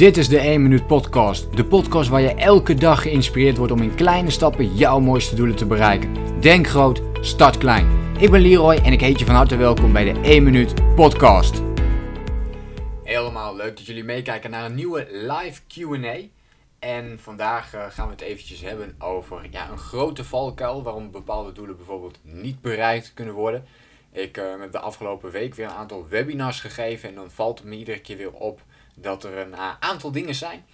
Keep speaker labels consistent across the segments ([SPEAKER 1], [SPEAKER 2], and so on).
[SPEAKER 1] Dit is de 1 Minuut Podcast. De podcast waar je elke dag geïnspireerd wordt om in kleine stappen jouw mooiste doelen te bereiken. Denk groot, start klein. Ik ben Leroy en ik heet je van harte welkom bij de 1 Minuut Podcast. Hey allemaal, leuk dat jullie meekijken naar een nieuwe live QA. En vandaag uh, gaan we het eventjes hebben over ja, een grote valkuil waarom bepaalde doelen bijvoorbeeld niet bereikt kunnen worden. Ik uh, heb de afgelopen week weer een aantal webinars gegeven en dan valt het me iedere keer weer op dat er een uh, aantal dingen zijn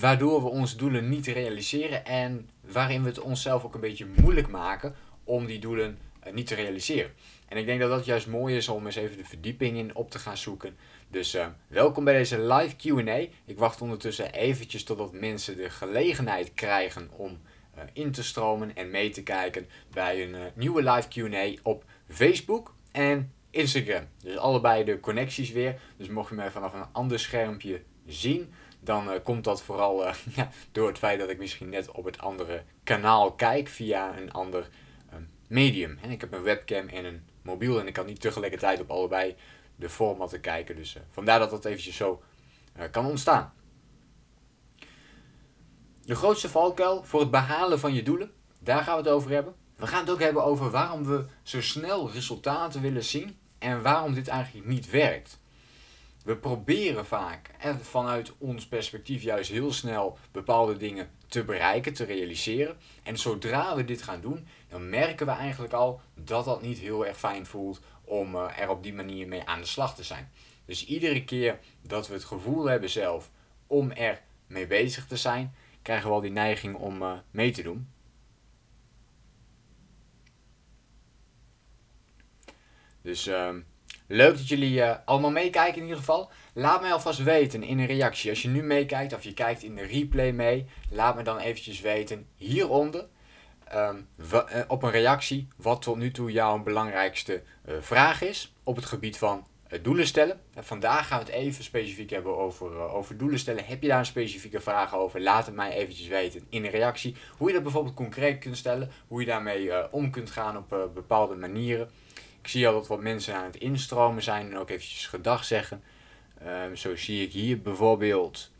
[SPEAKER 1] waardoor we onze doelen niet realiseren en waarin we het onszelf ook een beetje moeilijk maken om die doelen uh, niet te realiseren. En ik denk dat dat juist mooi is om eens even de verdieping in op te gaan zoeken. Dus uh, welkom bij deze live Q&A. Ik wacht ondertussen eventjes totdat mensen de gelegenheid krijgen om in te stromen en mee te kijken bij een nieuwe live Q&A op Facebook en Instagram. Dus allebei de connecties weer. Dus mocht je mij vanaf een ander schermpje zien, dan uh, komt dat vooral ja, door het feit dat ik misschien net op het andere kanaal kijk via een ander uh, medium. En ik heb een webcam en een mobiel en ik kan niet tegelijkertijd op allebei de formatten kijken. Dus vandaar dat dat eventjes zo kan ontstaan. De grootste valkuil voor het behalen van je doelen, daar gaan we het over hebben. We gaan het ook hebben over waarom we zo snel resultaten willen zien en waarom dit eigenlijk niet werkt. We proberen vaak en vanuit ons perspectief juist heel snel bepaalde dingen te bereiken, te realiseren. En zodra we dit gaan doen, dan merken we eigenlijk al dat dat niet heel erg fijn voelt om eh, er op die manier mee aan de slag te zijn. Dus iedere keer dat we het gevoel hebben zelf om er mee bezig te zijn, krijgen we al die neiging om uh, mee te doen. Dus uh, leuk dat jullie uh, allemaal meekijken in ieder geval. Laat mij alvast weten in een reactie. Als je nu meekijkt of je kijkt in de replay mee, laat me dan eventjes weten hieronder. Um, op een reactie wat tot nu toe jouw belangrijkste uh, vraag is op het gebied van doelen stellen. En vandaag gaan we het even specifiek hebben over, over doelen stellen. Heb je daar een specifieke vraag over? Laat het mij eventjes weten in een reactie. Hoe je dat bijvoorbeeld concreet kunt stellen. Hoe je daarmee om kunt gaan op bepaalde manieren. Ik zie al dat wat mensen aan het instromen zijn en ook eventjes gedag zeggen. Um, zo zie ik hier bijvoorbeeld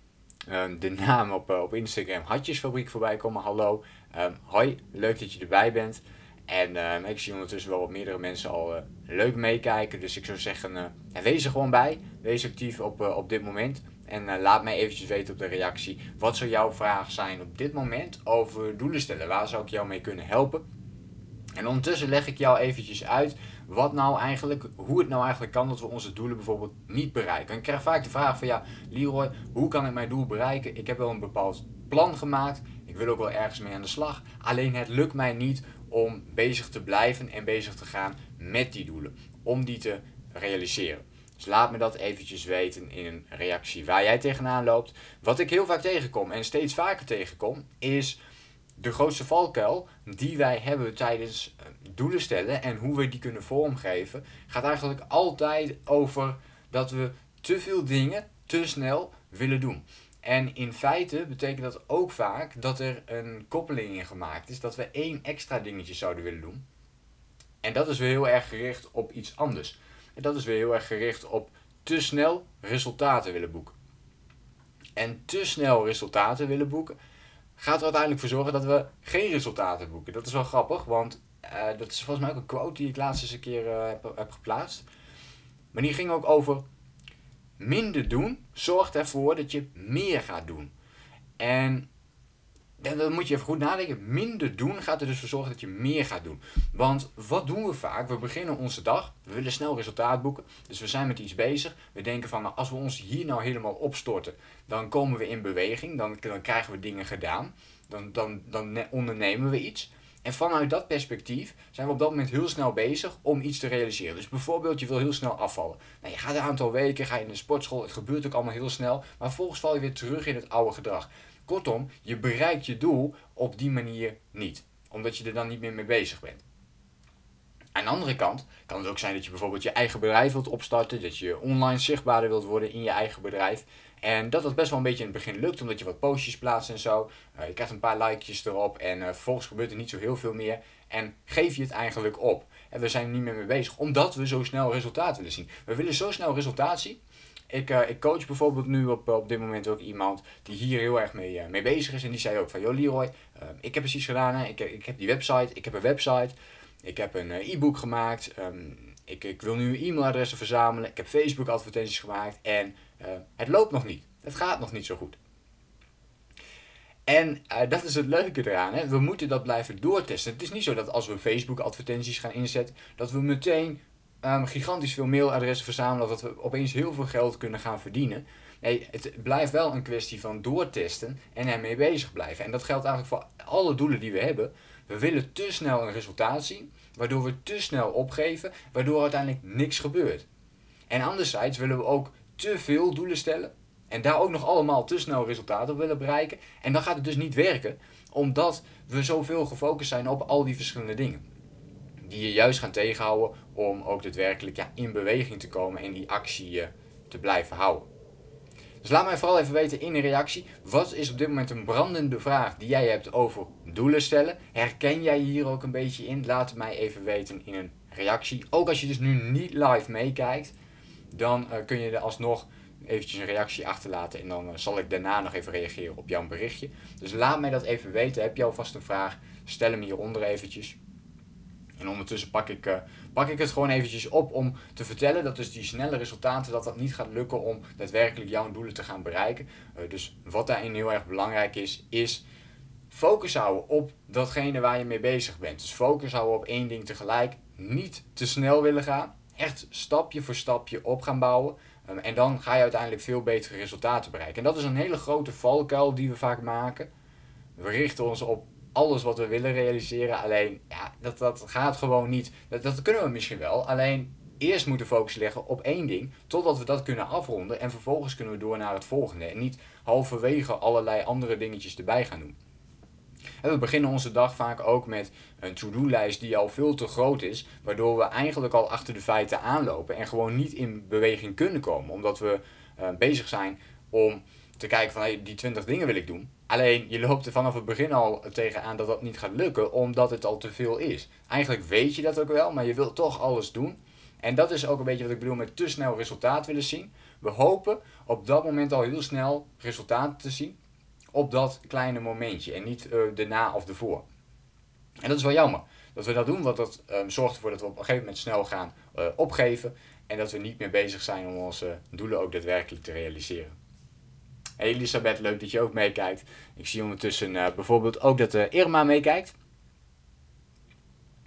[SPEAKER 1] um, de naam op, uh, op Instagram Hatjesfabriek voorbij komen. Hallo, um, hoi, leuk dat je erbij bent. En ik zie ondertussen wel wat meerdere mensen al uh, leuk meekijken. Dus ik zou zeggen, uh, wees er gewoon bij. Wees actief op, op dit moment. En laat mij eventjes weten op de reactie. Wat zou jouw vraag zijn op dit moment over doelen stellen? Waar zou ik jou mee kunnen helpen? En ondertussen leg ik jou eventjes uit wat nou eigenlijk, hoe het nou eigenlijk kan dat we onze doelen bijvoorbeeld niet bereiken. En ik krijg vaak de vraag van ja, Leroy, hoe kan ik mijn doel bereiken? Ik heb wel een bepaald plan gemaakt. Ik wil ook wel ergens mee aan de slag. Alleen het lukt mij niet om bezig te blijven en bezig te gaan met die doelen. Om die te realiseren. Dus laat me dat eventjes weten in een reactie waar jij tegenaan loopt. Wat ik heel vaak tegenkom en steeds vaker tegenkom is de grootste valkuil die wij hebben tijdens eh, doelen stellen en hoe we die kunnen vormgeven, gaat eigenlijk altijd over dat we te veel dingen te snel willen doen. En in feite betekent dat ook vaak dat er een koppeling in gemaakt is dat we één extra dingetje zouden willen doen. En dat is weer heel erg gericht op iets anders. En dat is weer heel erg gericht op te snel resultaten willen boeken. En te snel resultaten willen boeken gaat er uiteindelijk voor zorgen dat we geen resultaten boeken. Dat is wel grappig, want uh, dat is volgens mij ook een quote die ik laatst eens een keer uh, heb, heb geplaatst. Maar die ging ook over minder doen zorgt ervoor dat je meer gaat doen. En dan moet je even goed nadenken. Minder doen gaat er dus voor zorgen dat je meer gaat doen. Want wat doen we vaak? We beginnen onze dag. We willen snel resultaat boeken. Dus we zijn met iets bezig. We denken van nou, als we ons hier nou helemaal opstorten, dan komen we in beweging. Dan, dan krijgen we dingen gedaan. Dan, dan, dan ondernemen we iets. En vanuit dat perspectief zijn we op dat moment heel snel bezig om iets te realiseren. Dus bijvoorbeeld, je wil heel snel afvallen. Nou, je gaat een aantal weken, ga je in de sportschool, het gebeurt ook allemaal heel snel. Maar vervolgens val je weer terug in het oude gedrag. Kortom, je bereikt je doel op die manier niet. Omdat je er dan niet meer mee bezig bent. Aan de andere kant kan het ook zijn dat je bijvoorbeeld je eigen bedrijf wilt opstarten. Dat je online zichtbaarder wilt worden in je eigen bedrijf. En dat dat best wel een beetje in het begin lukt, omdat je wat postjes plaatst en zo. Uh, je krijgt een paar likejes erop en uh, vervolgens gebeurt er niet zo heel veel meer. En geef je het eigenlijk op. En we zijn er niet meer mee bezig, omdat we zo snel resultaat willen zien. We willen zo snel resultaat zien. Ik, uh, ik coach bijvoorbeeld nu op, op dit moment ook iemand die hier heel erg mee, uh, mee bezig is. En die zei ook van, joh Leroy, uh, ik heb precies gedaan. Hè? Ik, ik heb die website, ik heb een website. Ik heb een e-book gemaakt. Um, ik, ik wil nu e-mailadressen verzamelen. Ik heb Facebook advertenties gemaakt. En het loopt nog niet. Het gaat nog niet zo goed. En dat is het leuke eraan. Hè? We moeten dat blijven doortesten. Het is niet zo dat als we Facebook advertenties gaan inzetten, dat we meteen um, gigantisch veel mailadressen verzamelen, dat we opeens heel veel geld kunnen gaan verdienen. Nee, het blijft wel een kwestie van doortesten en ermee bezig blijven. En dat geldt eigenlijk voor alle doelen die we hebben. We willen te snel een resultaat zien, waardoor we te snel opgeven, waardoor uiteindelijk niks gebeurt. En anderzijds willen we ook te veel doelen stellen en daar ook nog allemaal te snel resultaten op willen bereiken. En dan gaat het dus niet werken, omdat we zoveel gefocust zijn op al die verschillende dingen. Die je juist gaan tegenhouden om ook daadwerkelijk ja, in beweging te komen en die actie uh, te blijven houden. Dus laat mij vooral even weten in een reactie, wat is op dit moment een brandende vraag die jij hebt over doelen stellen? Herken jij hier ook een beetje in? Laat het mij even weten in een reactie. Ook als je dus nu niet live meekijkt, dan uh, kun je er alsnog eventjes een reactie achterlaten en dan uh, zal ik daarna nog even reageren op jouw berichtje. Dus laat mij dat even weten. Heb je alvast een vraag? Stel hem hieronder eventjes. En ondertussen pak ik, uh, pak ik het gewoon eventjes op om te vertellen dat dus die snelle resultaten, dat dat niet gaat lukken om daadwerkelijk jouw doelen te gaan bereiken. Uh, dus wat daarin heel erg belangrijk is, is focus houden op datgene waar je mee bezig bent. Dus focus houden op één ding tegelijk. Niet te snel willen gaan. Echt stapje voor stapje op gaan bouwen. Um, en dan ga je uiteindelijk veel betere resultaten bereiken. En dat is een hele grote valkuil die we vaak maken. We richten ons op alles wat we willen realiseren. Alleen, ja, dat, dat gaat gewoon niet. Dat, dat kunnen we misschien wel. Alleen, eerst moeten focus leggen op één ding. Totdat we dat kunnen afronden. En vervolgens kunnen we door naar het volgende. En niet halverwege allerlei andere dingetjes erbij gaan doen. En we beginnen onze dag vaak ook met een to-do-lijst die al veel te groot is, waardoor we eigenlijk al achter de feiten aanlopen en gewoon niet in beweging kunnen komen, omdat we uh, bezig zijn om te kijken van hey, die 20 dingen wil ik doen. Alleen je loopt er vanaf het begin al tegenaan dat dat niet gaat lukken, omdat het al te veel is. Eigenlijk weet je dat ook wel, maar je wilt toch alles doen. En dat is ook een beetje wat ik bedoel met te snel resultaat willen zien. We hopen op dat moment al heel snel resultaten te zien op dat kleine momentje en niet uh, de na of de voor. En dat is wel jammer dat we dat doen, want dat um, zorgt ervoor dat we op een gegeven moment snel gaan uh, opgeven en dat we niet meer bezig zijn om onze doelen ook daadwerkelijk te realiseren. Elisabeth, leuk dat je ook meekijkt. Ik zie ondertussen uh, bijvoorbeeld ook dat uh, Irma meekijkt.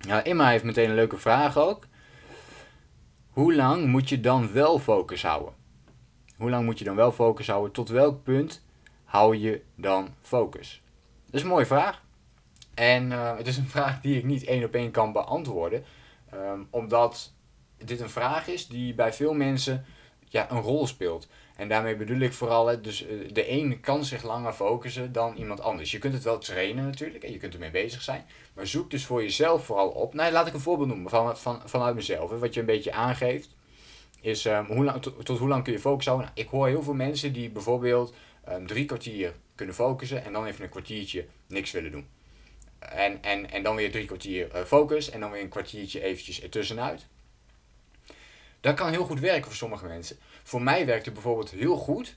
[SPEAKER 1] Nou, Irma heeft meteen een leuke vraag ook. Hoe lang moet je dan wel focus houden? Hoe lang moet je dan wel focus houden? Tot welk punt hou je dan focus? Dat is een mooie vraag. En uh, het is een vraag die ik niet één op één kan beantwoorden. Um, omdat dit een vraag is die bij veel mensen ja, een rol speelt. En daarmee bedoel ik vooral, dus de een kan zich langer focussen dan iemand anders. Je kunt het wel trainen natuurlijk en je kunt ermee bezig zijn. Maar zoek dus voor jezelf vooral op. Nou, laat ik een voorbeeld noemen van, van, vanuit mezelf. Wat je een beetje aangeeft. Is um, hoe lang, tot, hoe lang kun je focus houden? Nou, ik hoor heel veel mensen die bijvoorbeeld um, drie kwartier kunnen focussen en dan even een kwartiertje niks willen doen. En, en, en dan weer drie kwartier uh, focus en dan weer een kwartiertje eventjes ertussenuit. Dat kan heel goed werken voor sommige mensen. Voor mij werkt het bijvoorbeeld heel goed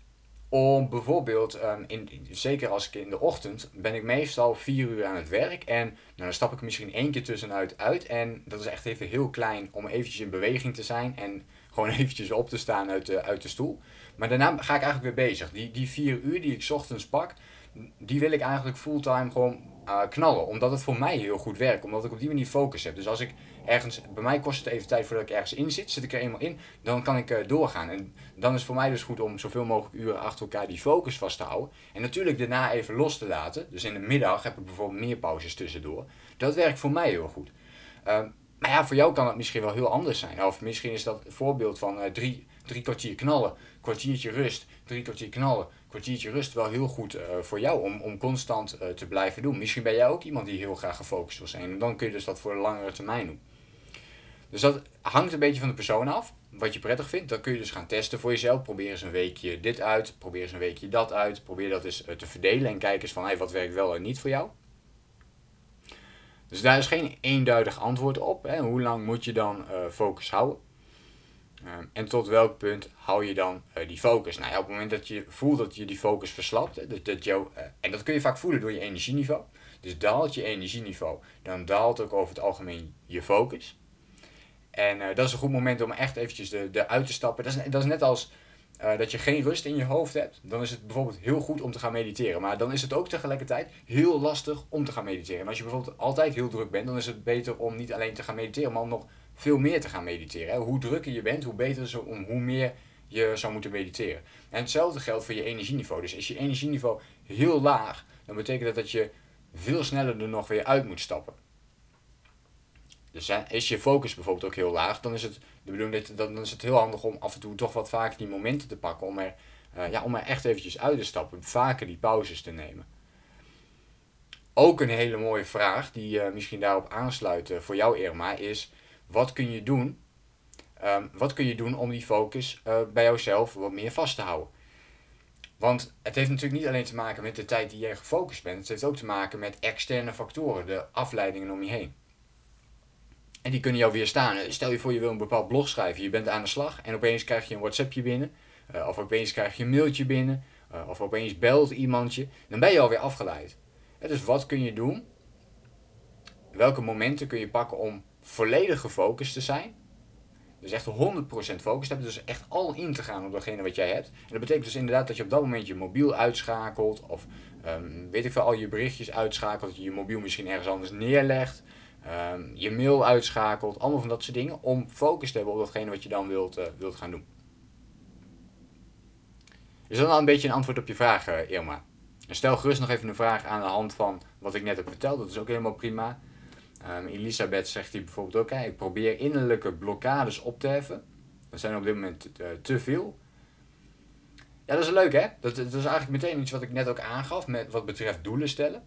[SPEAKER 1] om bijvoorbeeld, um, in, zeker als ik in de ochtend, ben ik meestal vier uur aan het werk. En nou, dan stap ik misschien één keer tussenuit uit. En dat is echt even heel klein om eventjes in beweging te zijn en gewoon eventjes op te staan uit de, uit de stoel. Maar daarna ga ik eigenlijk weer bezig. Die, die vier uur die ik ochtends pak, die wil ik eigenlijk fulltime gewoon uh, knallen. Omdat het voor mij heel goed werkt. Omdat ik op die manier focus heb. Dus als ik ergens, bij mij kost het even tijd voordat ik ergens in zit. Zit ik er eenmaal in, dan kan ik uh, doorgaan. En dan is het voor mij dus goed om zoveel mogelijk uren achter elkaar die focus vast te houden. En natuurlijk daarna even los te laten. Dus in de middag heb ik bijvoorbeeld meer pauzes tussendoor. Dat werkt voor mij heel goed. Uh, maar ja, voor jou kan het misschien wel heel anders zijn. Of misschien is dat voorbeeld van uh, drie, drie kwartier knallen, kwartiertje rust, drie kwartier knallen, kwartiertje rust wel heel goed uh, voor jou om, om constant te blijven doen. Misschien ben jij ook iemand die heel graag gefocust wil zijn. En dan kun je dus dat voor een langere termijn doen. Dus dat hangt een beetje van de persoon af. Wat je prettig vindt, dan kun je dus gaan testen voor jezelf. Probeer eens een weekje dit uit, probeer eens een weekje dat uit. Probeer dat eens te verdelen en kijk eens van hey, wat werkt wel en niet voor jou. Dus daar is geen eenduidig antwoord op. Hè. Hoe lang moet je dan uh, focus houden? Ehm, en tot welk punt hou je dan uh, die focus? Nou ja, op het moment dat je voelt dat je die focus verslapt, hè, dat, dat jou, en dat kun je vaak voelen door je energieniveau. Dus daalt je energieniveau, dan daalt ook over het algemeen je focus. En uh, dat is een goed moment om echt eventjes de, de uit te stappen. Dat is, dat is net als dat je geen rust in je hoofd hebt. Dan is het bijvoorbeeld heel goed om te gaan mediteren. Maar dan is het ook tegelijkertijd heel lastig om te gaan mediteren. En als je bijvoorbeeld altijd heel druk bent, dan is het beter om niet alleen te gaan mediteren, maar om nog veel meer te gaan mediteren. Hoe drukker je bent, hoe beter is om hoe meer je zou moeten mediteren. En hetzelfde geldt voor je energieniveau. Dus is je energieniveau heel laag, dan betekent dat dat je veel sneller er nog weer uit moet stappen. Dus hè, is je focus bijvoorbeeld ook heel laag, dan is het de bedoeling dat dan is het heel handig om af en toe toch wat vaker die momenten te pakken om er, uh, ja, om er echt eventjes uit te stappen, vaker die pauzes te nemen. Ook een hele mooie vraag die uh, misschien daarop aansluit uh, voor jou Irma is wat kun je doen? Um, wat kun je doen om die focus bij jouzelf wat meer vast te houden? Want het heeft natuurlijk niet alleen te maken met de tijd die jij gefocust bent. Het heeft ook te maken met externe factoren, de afleidingen om je heen. En die kunnen jou weerstaan. Stel je voor je wil een bepaald blog schrijven, je bent aan de slag en opeens krijg je een WhatsAppje binnen. Uh, of opeens krijg je een mailtje binnen. Uh, of opeens belt iemand je. Dan ben je alweer afgeleid. dus wat kun je doen? Welke momenten kun je pakken om volledig gefocust te zijn. Dus echt 100% focus hebben. Dus echt al in te gaan op datgene wat jij hebt. En dat betekent dus inderdaad dat je op dat moment je mobiel uitschakelt. Of um, weet ik veel, al je berichtjes uitschakelt. Dat je je mobiel misschien ergens anders neerlegt. Um, je mail uitschakelt. Allemaal van dat soort dingen. Om focus te hebben op datgene wat je dan wilt, uh, wilt gaan doen. Is dat al een beetje een antwoord op je vraag, uh, Irma? En stel gerust nog even een vraag aan de hand van wat ik net heb verteld. Dat is ook helemaal prima. Um, Elisabeth zegt hier bijvoorbeeld ook, ik probeer innerlijke blokkades op te heffen. Dat zijn op dit moment uh, te veel. Ja, dat is leuk hè. Dat, dat is eigenlijk meteen iets wat ik net ook aangaf met wat betreft doelen stellen.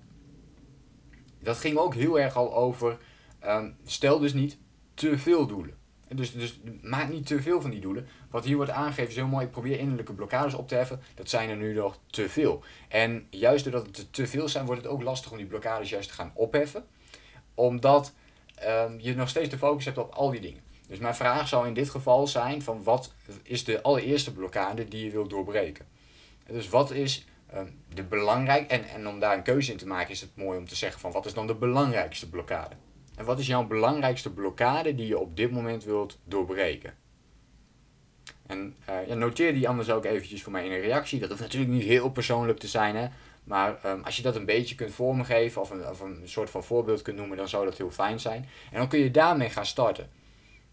[SPEAKER 1] Dat ging ook heel erg al over, um, stel dus niet te veel doelen. Dus, dus maak niet te veel van die doelen. Wat hier wordt aangegeven is heel mooi. Ik probeer innerlijke blokkades op te heffen. Dat zijn er nu nog te veel. En juist doordat het te veel zijn, wordt het ook lastig om die blokkades juist te gaan opheffen omdat um, je nog steeds de focus hebt op al die dingen. Dus mijn vraag zou in dit geval zijn van wat is de allereerste blokkade die je wilt doorbreken. Dus wat is um, de belangrijk en, en om daar een keuze in te maken is het mooi om te zeggen van wat is dan de belangrijkste blokkade. En wat is jouw belangrijkste blokkade die je op dit moment wilt doorbreken. En uh, ja, noteer die anders ook eventjes voor mij in een reactie. Dat hoeft natuurlijk niet heel persoonlijk te zijn. Hè? Maar um, als je dat een beetje kunt vormgeven of een, of een soort van voorbeeld kunt noemen, dan zou dat heel fijn zijn. En dan kun je daarmee gaan starten.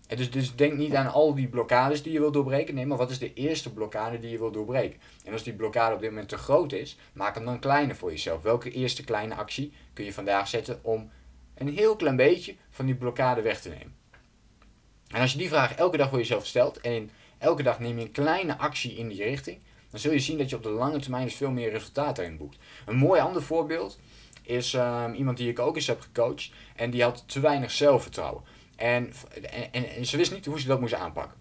[SPEAKER 1] En dus, dus denk niet aan al die blokkades die je wilt doorbreken. Nee, maar wat is de eerste blokkade die je wilt doorbreken? En als die blokkade op dit moment te groot is, maak hem dan kleiner voor jezelf. Welke eerste kleine actie kun je vandaag zetten om een heel klein beetje van die blokkade weg te nemen? En als je die vraag elke dag voor jezelf stelt en elke dag neem je een kleine actie in die richting, dan zul je zien dat je op de lange termijn dus veel meer resultaten erin boekt. Een mooi ander voorbeeld is um, iemand die ik ook eens heb gecoacht en die had te weinig zelfvertrouwen. En, en, en, ze wist niet hoe ze dat moest aanpakken.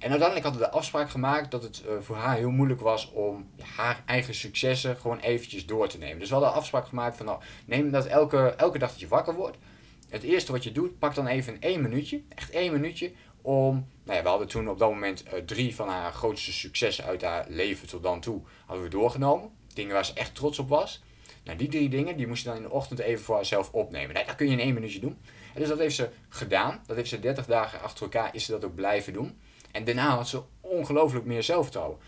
[SPEAKER 1] En uiteindelijk hadden we de afspraak gemaakt dat het uh, voor haar heel moeilijk was om haar eigen successen gewoon eventjes door te nemen. Dus we hadden de afspraak gemaakt van nou, neem dat elke, elke dag dat je wakker wordt. Het eerste wat je doet, pak dan even één minuutje, echt één minuutje, om, nou ja, we hadden toen op dat moment uh, drie van haar grootste successen uit haar leven tot dan toe hadden we doorgenomen. Dingen waar ze echt trots op was. Nou, die drie dingen, die moest dan in de ochtend even voor haarzelf opnemen. Nou, dat kun je in één minuutje doen. En dus dat heeft ze gedaan. Dat heeft ze 30 dagen achter elkaar, is ze dat ook blijven doen. En daarna had ze ongelooflijk meer zelfvertrouwen.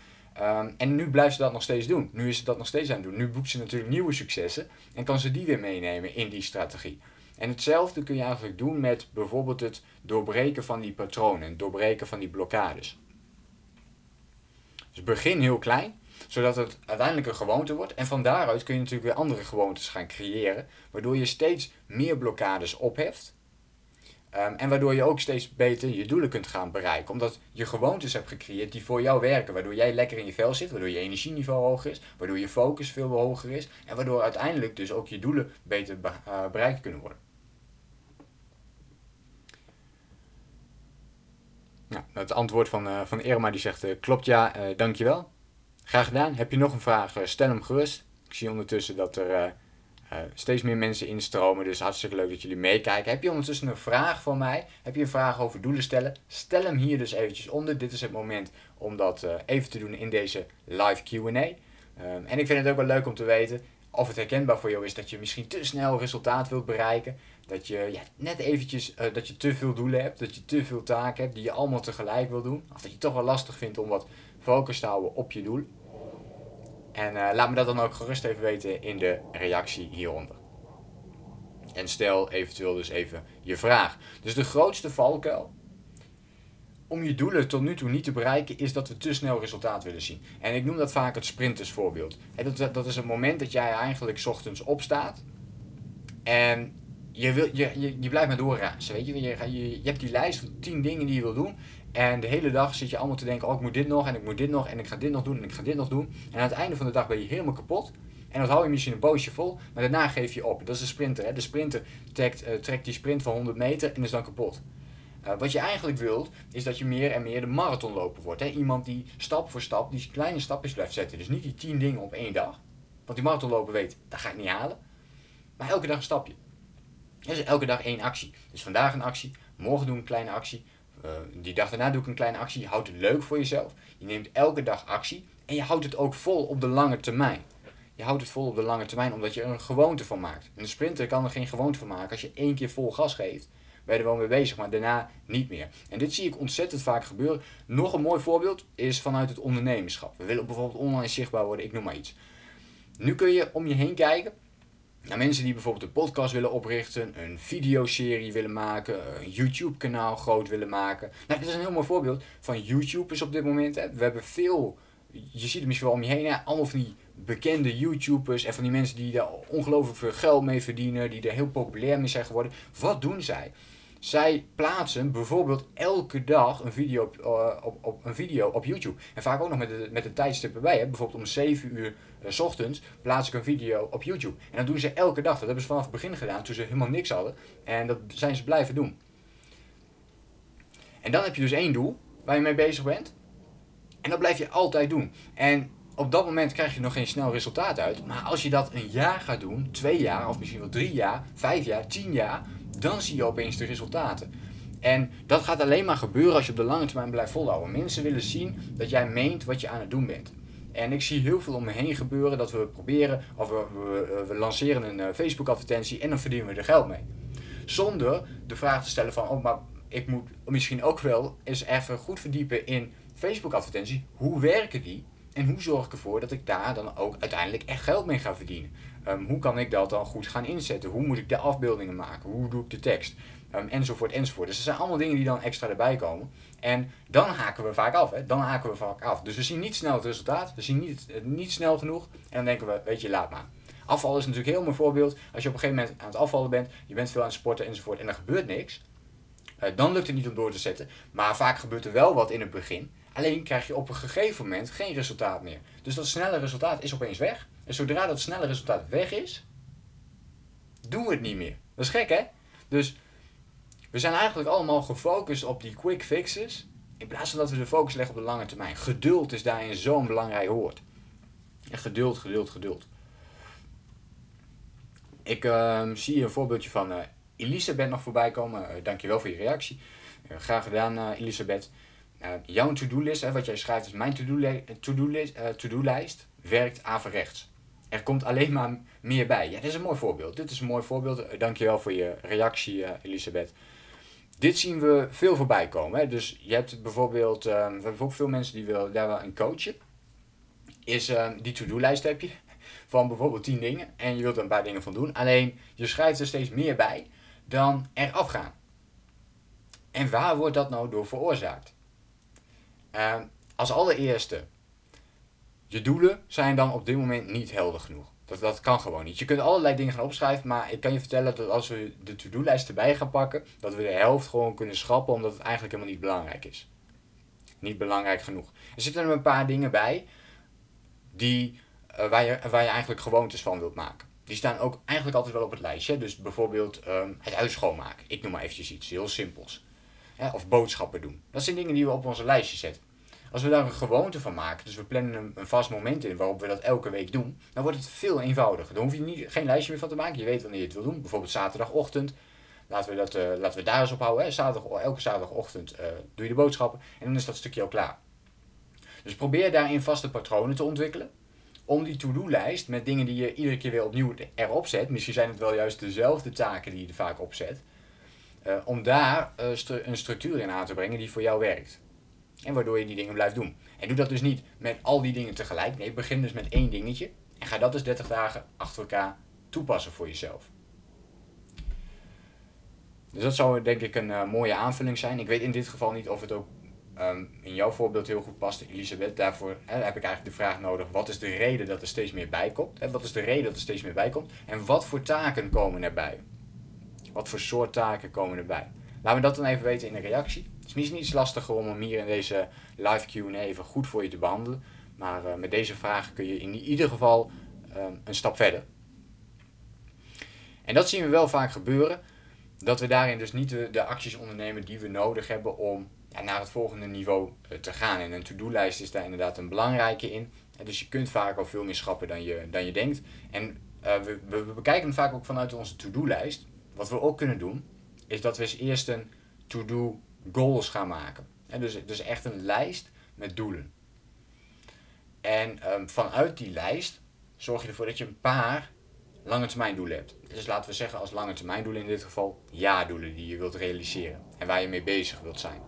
[SPEAKER 1] Um, en nu blijft ze dat nog steeds doen. Nu is ze dat nog steeds aan het doen. Nu boekt ze natuurlijk nieuwe successen en kan ze die weer meenemen in die strategie. En hetzelfde kun je eigenlijk doen met bijvoorbeeld het doorbreken van die patronen, het doorbreken van die blokkades. Dus begin heel klein, zodat het uiteindelijk een gewoonte wordt. En van daaruit kun je natuurlijk weer andere gewoontes gaan creëren, waardoor je steeds meer blokkades opheft. Um, en waardoor je ook steeds beter je doelen kunt gaan bereiken. Omdat je gewoontes hebt gecreëerd die voor jou werken. Waardoor jij lekker in je vel zit. Waardoor je energieniveau hoger is. Waardoor je focus veel hoger is. En waardoor uiteindelijk dus ook je doelen beter be uh, bereikt kunnen worden. Nou, het antwoord van, uh, van Irma die zegt, uh, klopt ja, dankjewel. Graag gedaan. Heb je nog een vraag, stel hem gerust. Ik zie ondertussen dat er steeds meer mensen instromen. Dus hartstikke leuk dat jullie meekijken. Heb je ondertussen een vraag voor mij? Heb je een vraag over doelen stellen? Stel hem hier dus eventjes onder. Dit is het moment om dat uh, even te doen in deze live Q&A. Um, en ik vind het ook wel leuk om te weten of het herkenbaar voor jou is dat je misschien te snel resultaat wilt bereiken. Dat je ja, net eventjes uh, dat je te veel doelen hebt, dat je te veel taken hebt die je allemaal tegelijk wil doen. Of dat je het toch wel lastig vindt om wat focus te houden op je doel. En uh, laat me dat dan ook gerust even weten in de reactie hieronder. En stel eventueel dus even je vraag. Dus de grootste valkuil om je doelen tot nu toe niet te bereiken, is dat we te snel resultaat willen zien. En ik noem dat vaak het sprintersvoorbeeld. Dat is het moment dat jij eigenlijk ochtends opstaat en je, wil, je, je, je blijft maar doorrazen. Weet je? Je, je, je hebt die lijst van 10 dingen die je wil doen. En de hele dag zit je allemaal te denken: oh, ik moet dit nog en ik moet dit nog en ik ga dit nog doen en ik ga dit nog doen. En aan het einde van de dag ben je helemaal kapot. En dat hou je misschien een poosje vol, maar daarna geef je op. Dat is de sprinter. Hè? De sprinter trekt, uh, trekt die sprint van 100 meter en is dan kapot. Uh, wat je eigenlijk wilt, is dat je meer en meer de marathonloper wordt. Hè? Iemand die stap voor stap die kleine stapjes blijft zetten. Dus niet die 10 dingen op één dag. Want die marathonloper weet, dat ga ik niet halen. Maar elke dag een stapje. Dus elke dag één actie. Dus vandaag een actie, morgen doe ik een kleine actie, die dag daarna doe ik een kleine actie. Je houdt het leuk voor jezelf. Je neemt elke dag actie en je houdt het ook vol op de lange termijn. Je houdt het vol op de lange termijn omdat je er een gewoonte van maakt. Een sprinter kan er geen gewoonte van maken. Als je één keer vol gas geeft, ben je er wel mee bezig, maar daarna niet meer. En dit zie ik ontzettend vaak gebeuren. Nog een mooi voorbeeld is vanuit het ondernemerschap. We willen bijvoorbeeld online zichtbaar worden, ik noem maar iets. Nu kun je om je heen kijken naar mensen die bijvoorbeeld een podcast willen oprichten, een videoserie willen maken, een YouTube-kanaal groot willen maken. Nou, dit is een heel mooi voorbeeld van YouTubers op dit moment. We hebben veel, je ziet het misschien wel om je heen, hè, allemaal van die bekende YouTubers en van die mensen die daar ongelooflijk veel geld mee verdienen, die er heel populair mee zijn geworden. Wat doen zij? Zij plaatsen bijvoorbeeld elke dag een video op, uh, op, op, een video op YouTube. En vaak ook nog met de, met de tijdstip erbij. Hè. Bijvoorbeeld om 7 uur uh, s ochtends plaats ik een video op YouTube. En dat doen ze elke dag. Dat hebben ze vanaf het begin gedaan toen ze helemaal niks hadden. En dat zijn ze blijven doen. En dan heb je dus één doel waar je mee bezig bent. En dat blijf je altijd doen. En op dat moment krijg je nog geen snel resultaat uit. Maar als je dat een jaar gaat doen, twee jaar of misschien wel drie jaar, vijf jaar, tien jaar, dan zie je opeens de resultaten. En dat gaat alleen maar gebeuren als je op de lange termijn blijft volhouden. Mensen willen zien dat jij meent wat je aan het doen bent. En ik zie heel veel om me heen gebeuren dat we proberen, of we, we, lanceren een uh, Facebook advertentie en dan verdienen we er geld mee. Zonder de vraag te stellen van, oh maar ik moet misschien ook wel eens even goed verdiepen in Facebook advertentie. Hoe werken die? En hoe zorg ik ervoor dat ik daar dan ook uiteindelijk echt geld mee ga verdienen? Um, hoe kan ik dat dan goed gaan inzetten? Hoe moet ik de afbeeldingen maken? Hoe doe ik de tekst? Um, enzovoort, enzovoort. Dus er zijn allemaal dingen die dan extra erbij komen. En dan haken we vaak af. Hè? Dan haken we vaak af. Dus we zien niet snel het resultaat. We zien niet, uh, niet snel genoeg. En dan denken we, weet je, laat maar. Afval is natuurlijk heel mooi voorbeeld. Als je op een gegeven moment aan het afvallen bent, je bent veel aan het sporten enzovoort, en er gebeurt niks. Uh, dan lukt het niet om door te zetten. Maar vaak gebeurt er wel wat in het begin. Alleen krijg je op een gegeven moment geen resultaat meer. Dus dat snelle resultaat is opeens weg. En zodra dat snelle resultaat weg is, doen we het niet meer. Dat is gek hè? Dus we zijn eigenlijk allemaal gefocust op die quick fixes. In plaats van dat we de focus leggen op de lange termijn. Geduld is daarin zo'n belangrijk woord. En geduld, geduld, geduld. Ik uh, zie een voorbeeldje van uh, Elisabeth nog voorbij komen. Uh, dankjewel voor je reactie. Uh, graag gedaan, Elisabeth. jouw to-do-list, wat jij schrijft, is mijn to-do-lijst, to to werkt averechts. Er komt alleen maar meer bij. Ja, dit is een mooi voorbeeld. Dit is een mooi voorbeeld. Dankjewel voor je reactie, Elisabeth. Dit zien we veel voorbij komen. Hè? Dus je hebt bijvoorbeeld, uh, we hebben ook veel mensen die willen daar wel een coachen. Is uh, die to-do-lijst heb je van bijvoorbeeld 10 dingen en je wilt er een paar dingen van doen. Alleen je schrijft er steeds meer bij dan er afgaan. En waar wordt dat nou door veroorzaakt? Uh, als allereerste, je doelen zijn dan op dit moment niet helder genoeg. Dat, dat kan gewoon niet. Je kunt allerlei dingen gaan opschrijven, maar ik kan je vertellen dat als we de to-do-lijst erbij gaan pakken, dat we de helft gewoon kunnen schrappen, omdat het eigenlijk helemaal niet belangrijk is. Niet belangrijk genoeg. Er zitten er een paar dingen bij die, uh, waar, je, waar je eigenlijk gewoontes van wilt maken. Die staan ook eigenlijk altijd wel op het lijstje. Dus bijvoorbeeld um, het huis schoonmaken. Ik noem maar eventjes iets heel simpels. of boodschappen doen. Dat zijn dingen die we op onze lijstje zetten. Als we daar een gewoonte van maken, dus we plannen een, een vast moment in waarop we dat elke week doen, dan wordt het veel eenvoudiger. Dan hoef je niet, geen lijstje meer van te maken. Je weet wanneer je het wil doen. Bijvoorbeeld zaterdagochtend. Laten we, dat, uh, laten we daar eens op houden. Hè. Zaterdag, elke zaterdagochtend uh, doe je de boodschappen en dan is dat stukje al klaar. Dus probeer daarin vaste patronen te ontwikkelen. Om die to-do-lijst met dingen die je iedere keer weer opnieuw erop zet. Misschien zijn het wel juist dezelfde taken die je er vaak op zet. Uh, om daar een structuur in aan te brengen die voor jou werkt. En waardoor je die dingen blijft doen. En doe dat dus niet met al die dingen tegelijk. Nee, begin dus met één dingetje. En ga dat dus 30 dagen achter elkaar toepassen voor jezelf. Dus dat zou denk ik een uh, mooie aanvulling zijn. Ik weet in dit geval niet of het ook um, in jouw voorbeeld heel goed past, Elisabeth. Daarvoor hè, heb ik eigenlijk de vraag nodig: wat is de reden dat er steeds meer bij komt? Hè, wat is de reden dat er steeds meer bij komt? En wat voor taken komen erbij? Wat voor soort taken komen erbij? Laat me dat dan even weten in een reactie. Is misschien iets lastiger om hem hier in deze live Q&A even goed voor je te behandelen. Maar uh, met deze vraag kun je in ieder geval um, een stap verder. En dat zien we wel vaak gebeuren. Dat we daarin dus niet de, acties ondernemen die we nodig hebben om naar het volgende niveau uh, te gaan. En een to-do-lijst is daar inderdaad een belangrijke in. Dus je kunt vaak al veel meer schrappen dan je, dan je denkt. En uh, we, we, we bekijken het vaak ook vanuit onze to-do-lijst. Wat we ook kunnen doen, is dat we eens eerst een to-do goals gaan maken. En dus, dus echt een lijst met doelen. En um, vanuit die lijst zorg je ervoor dat je een paar lange termijn doelen hebt. Dus laten we zeggen als lange termijn doelen in dit geval ja-doelen die je wilt realiseren en waar je mee bezig wilt zijn.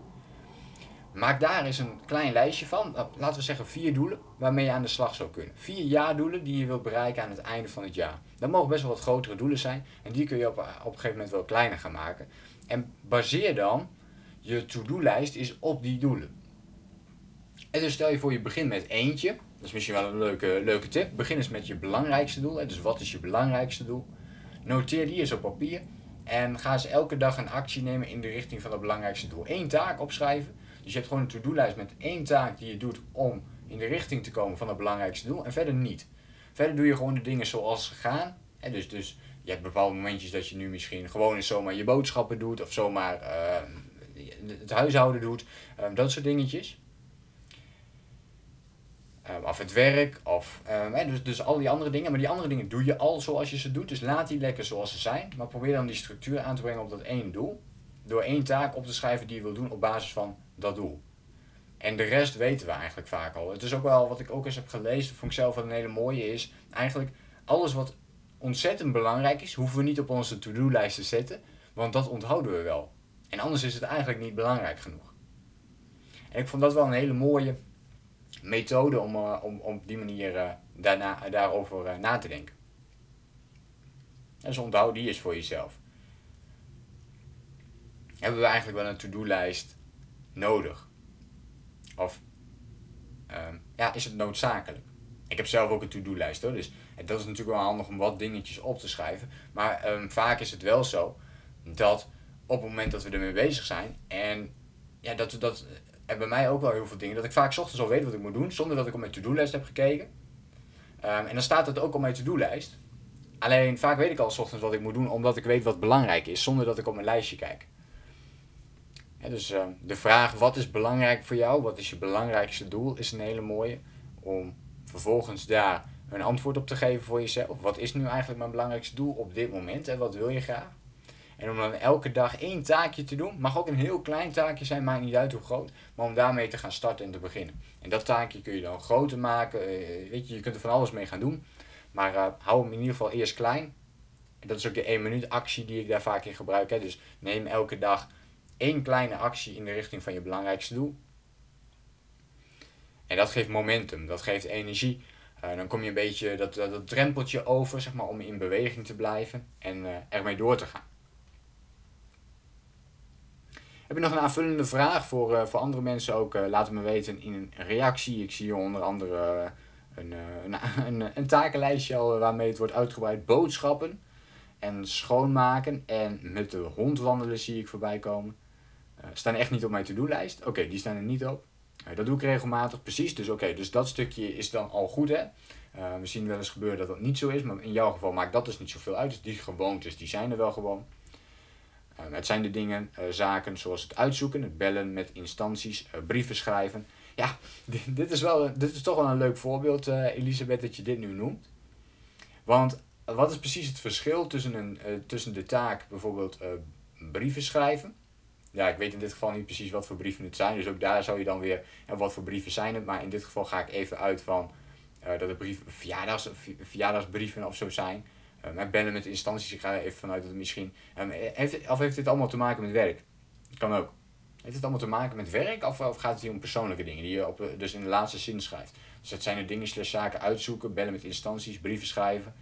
[SPEAKER 1] Maak daar eens een klein lijstje van, nou, laten we zeggen vier doelen waarmee je aan de slag zou kunnen. Vier ja-doelen die je wilt bereiken aan het einde van het jaar. Dat mogen best wel wat grotere doelen zijn en die kun je op, op een gegeven moment wel kleiner gaan maken. En baseer dan je to-do-lijst is op die doelen. En dus stel je voor je begint met eentje. Dat is misschien wel een leuke, leuke tip. Begin eens met je belangrijkste doel. Dus wat is je belangrijkste doel? Noteer die eens op papier. En ga eens elke dag een actie nemen in de richting van dat belangrijkste doel. Eén taak opschrijven. Dus je hebt gewoon een to-do-lijst met één taak die je doet om in de richting te komen van het belangrijkste doel. En verder niet. Verder doe je gewoon de dingen zoals ze gaan. En dus, dus je hebt bepaalde momentjes dat je nu misschien gewoon eens zomaar je boodschappen doet. Of zomaar uh, het huishouden doet. Um, dat soort dingetjes. Um, of het werk, of um, dus, dus al die andere dingen. Maar die andere dingen doe je al zoals je ze doet. Dus laat die lekker zoals ze zijn. Maar probeer dan die structuur aan te brengen op dat één doel. Door één taak op te schrijven die je wil doen op basis van dat doel. En de rest weten we eigenlijk vaak al. Het is ook wel wat ik ook eens heb gelezen, vond ik zelf een hele mooie is. Eigenlijk alles wat ontzettend belangrijk is, hoeven we niet op onze to-do-lijst te zetten. Want dat onthouden we wel. En anders is het eigenlijk niet belangrijk genoeg. En ik vond dat wel een hele mooie methode om, uh, om, op die manier uh, daarna, daarover uh, na te denken. Dus onthoud die is voor jezelf. Hebben we eigenlijk wel een to-do-lijst nodig? Of um, ja, is het noodzakelijk? Ik heb zelf ook een to-do-lijst hoor, dus dat is natuurlijk wel handig om wat dingetjes op te schrijven. Maar um, vaak is het wel zo dat op het moment dat we ermee bezig zijn. En ja, dat, dat en bij mij ook wel heel veel dingen. Dat ik vaak ochtends al weet wat ik moet doen, zonder dat ik op mijn to-do-lijst heb gekeken. Um, en dan staat het ook op mijn to-do-lijst. Alleen vaak weet ik al ochtends wat ik moet doen, omdat ik weet wat belangrijk is, zonder dat ik op mijn lijstje kijk. Ja, dus uh, de vraag, wat is belangrijk voor jou? Wat is je belangrijkste doel? Is een hele mooie. Om vervolgens daar een antwoord op te geven voor jezelf. Wat is nu eigenlijk mijn belangrijkste doel op dit moment en wat wil je graag? En om dan elke dag één taakje te doen, mag ook een heel klein taakje zijn, maakt niet uit hoe groot, maar om daarmee te gaan starten en te beginnen. En dat taakje kun je dan groter maken, uh, weet je, je kunt er van alles mee gaan doen, maar uh, hou hem in ieder geval eerst klein. Dat is ook de 1 minuut actie die ik daar vaak in gebruik. Hè. Dus neem elke dag één kleine actie in de richting van je belangrijkste doel. En dat geeft momentum, dat geeft energie. Uh, dan kom je een beetje dat, dat, dat, drempeltje over, zeg maar, om in beweging te blijven en ermee door te gaan. Heb je nog een aanvullende vraag voor, uh, voor andere mensen ook? Uh, laat het me weten in een reactie. Ik zie hier onder andere uh, een, een, een, een, takenlijstje al waarmee het wordt uitgebreid. Boodschappen en schoonmaken en met de hond wandelen zie ik voorbij komen. staan echt niet op mijn to-do-lijst. Oké, die staan er niet op. dat doe ik regelmatig, precies. Dus oké, dus dat stukje is dan al goed hè. misschien wel eens gebeuren dat dat niet zo is, maar in jouw geval maakt dat dus niet zoveel uit. Dus die gewoontes, die zijn er wel gewoon. Uh, het zijn de dingen, uh, zaken zoals het uitzoeken, het bellen met instanties, uh, brieven schrijven. ja, dit, is, wel, dit is toch wel een leuk voorbeeld, Elisabeth, dat je dit nu noemt. Want wat is precies het verschil tussen, een, tussen de taak bijvoorbeeld brieven schrijven? Ja, ik weet in dit geval niet precies wat voor brieven het zijn. Dus ook daar zou je dan weer, en wat voor brieven zijn het. Maar in dit geval ga ik even uit van dat het brieven, verjaardags, verjaardagsbrieven of zo zijn. Met bellen met instanties, ik ga even vanuit dat het misschien... Um, heeft, of heeft dit allemaal te maken met werk? Kan ook. Heeft het allemaal te maken met werk of, of gaat het hier om persoonlijke dingen die je op, dus in de laatste zin schrijft? Dus dat zijn er dingen slash zaken uitzoeken, bellen met instanties, brieven schrijven.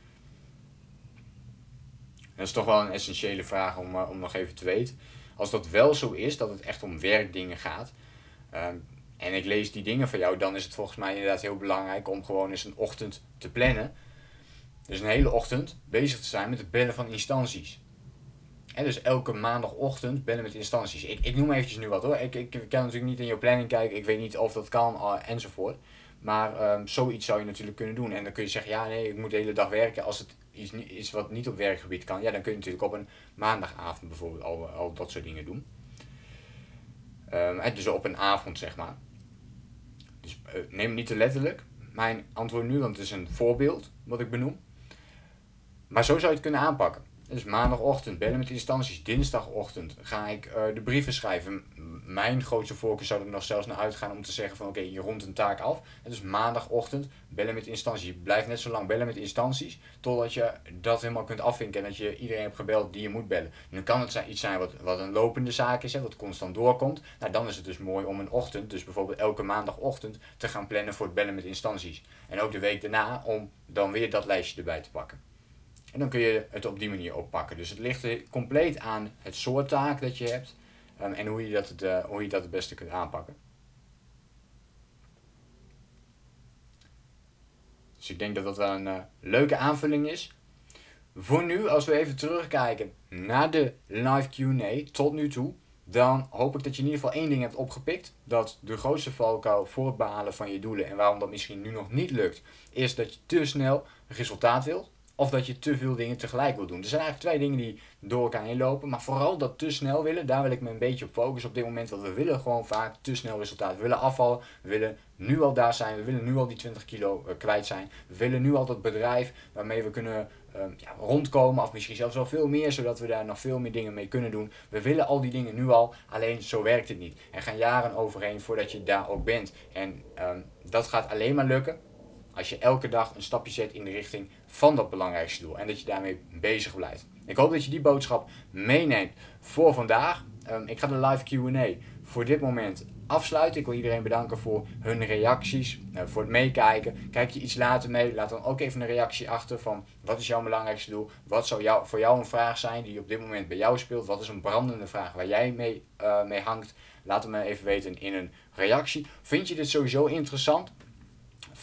[SPEAKER 1] Dat is toch wel een essentiële vraag om, uh, om nog even te weten. Als dat wel zo is, dat het echt om werkdingen gaat, um, en ik lees die dingen van jou, dan is het volgens mij inderdaad heel belangrijk om gewoon eens een ochtend te plannen. Dus een hele ochtend bezig te zijn met het bellen van instanties. En dus elke maandagochtend bellen met instanties. Ik, ik noem eventjes nu wat hoor. Ik, ik, kan natuurlijk niet in je planning kijken. Ik weet niet of dat kan uh, enzovoort. Maar um, zoiets zou je natuurlijk kunnen doen. En dan kun je zeggen, ja nee, ik moet de hele dag werken. Als het iets is wat niet op werkgebied kan, ja, dan kun je natuurlijk op een maandagavond bijvoorbeeld al, al dat soort dingen doen. Um, dus op een avond, zeg maar. Dus uh, neem het niet te letterlijk. Mijn antwoord nu, want het is een voorbeeld wat ik benoem. Maar zo zou je het kunnen aanpakken. Dus maandagochtend bellen met instanties. Dinsdagochtend ga ik uh, de brieven schrijven. Mijn grootste voorkeur zou er nog zelfs naar uitgaan om te zeggen van oké, je rondt een taak af. Dus maandagochtend bellen met instanties. Je blijft net zo lang bellen met instanties totdat je dat helemaal kunt afvinken en dat je iedereen hebt gebeld die je moet bellen. Nu kan het iets zijn wat, wat een lopende zaak is, wat constant doorkomt. Nou, dan is het dus mooi om een ochtend, dus bijvoorbeeld elke maandagochtend, te gaan plannen voor het bellen met instanties. En ook de week daarna om dan weer dat lijstje erbij te pakken. En dan kun je het op die manier oppakken. Dus het ligt compleet aan het soort taak dat je hebt um, en hoe je, dat het, uh, hoe je dat het beste kunt aanpakken. Dus ik denk dat dat wel een uh, leuke aanvulling is. Voor nu, als we even terugkijken naar de live QA tot nu toe, dan hoop ik dat je in ieder geval één ding hebt opgepikt. Dat de grootste valkuil voor het behalen van je doelen en waarom dat misschien nu nog niet lukt, is dat je te snel resultaat wilt. Of dat je te veel dingen tegelijk wil doen. Er zijn eigenlijk twee dingen die door elkaar heen lopen. Maar vooral dat te snel willen, daar wil ik me een beetje op focussen op dit moment. Want we willen gewoon vaak te snel resultaat. We willen afvallen, we willen nu al daar zijn, we willen nu al die 20 kilo uh, kwijt zijn. We willen nu al dat bedrijf waarmee we kunnen uh, ja, rondkomen. Of misschien zelfs wel veel meer, zodat we daar nog veel meer dingen mee kunnen doen. We willen al die dingen nu al, alleen zo werkt het niet. Er gaan jaren overheen voordat je daar ook bent. En um, dat gaat alleen maar lukken als je elke dag een stapje zet in de richting van dat belangrijkste doel. En dat je daarmee bezig blijft. Ik hoop dat je die boodschap meeneemt voor vandaag. Um, ik ga de live QA voor dit moment afsluiten. Ik wil iedereen bedanken voor hun reacties, uh, voor het meekijken. Kijk je iets later mee, laat dan ook even een reactie achter van wat is jouw belangrijkste doel? Wat zou jou, voor jou een vraag zijn die op dit moment bij jou speelt? Wat is een brandende vraag waar jij mee, uh, mee hangt? Laat het me even weten in een reactie. Vind je dit sowieso interessant?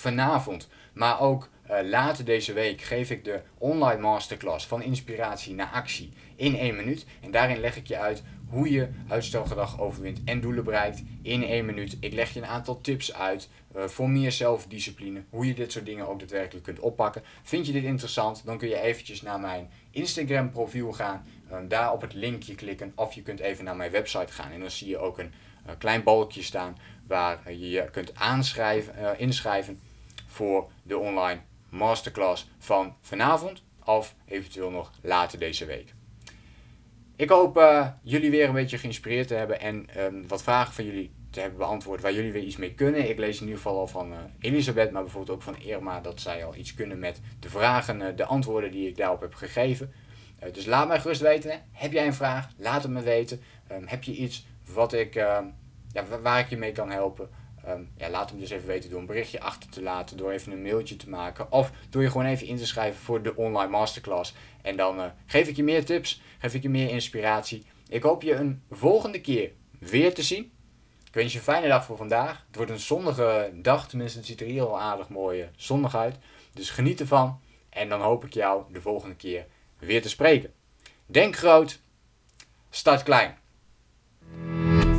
[SPEAKER 1] Vanavond, maar ook uh, later deze week geef ik de online masterclass van inspiratie naar actie in één minuut. En daarin leg ik je uit hoe je uitstelgedrag overwint en doelen bereikt in één minuut. Ik leg je een aantal tips uit uh, voor meer zelfdiscipline, hoe je dit soort dingen ook daadwerkelijk kunt oppakken. Vind je dit interessant, dan kun je eventjes naar mijn Instagram profiel gaan, uh, daar op het linkje klikken of je kunt even naar mijn website gaan en dan zie je ook een klein balkje staan waar je je kunt aanschrijven, inschrijven voor de online masterclass van vanavond of eventueel nog later deze week. Ik hoop uh, jullie weer een beetje geïnspireerd te hebben en um, wat vragen van jullie te hebben beantwoord waar jullie weer iets mee kunnen. Ik lees in ieder geval al van uh, Elisabeth, maar bijvoorbeeld ook van Irma dat zij al iets kunnen met de vragen, uh, de antwoorden die ik daarop heb gegeven. dus laat mij gerust weten. Heb jij een vraag? Laat het me weten. Um, heb je iets wat ik, ehm, ja, waar ik je mee kan helpen? Ja, laat hem dus even weten door een berichtje achter te laten, door even een mailtje te maken of door je gewoon even in te schrijven voor de online masterclass. En dan uh, geef ik je meer tips, geef ik je meer inspiratie. Ik hoop je een volgende keer weer te zien. Ik wens je een fijne dag voor vandaag. Het wordt een zonnige dag, tenminste het ziet er hier al aardig mooi uh, zonnig uit. Dus geniet ervan en dan hoop ik jou de volgende keer weer te spreken. Denk groot, start klein.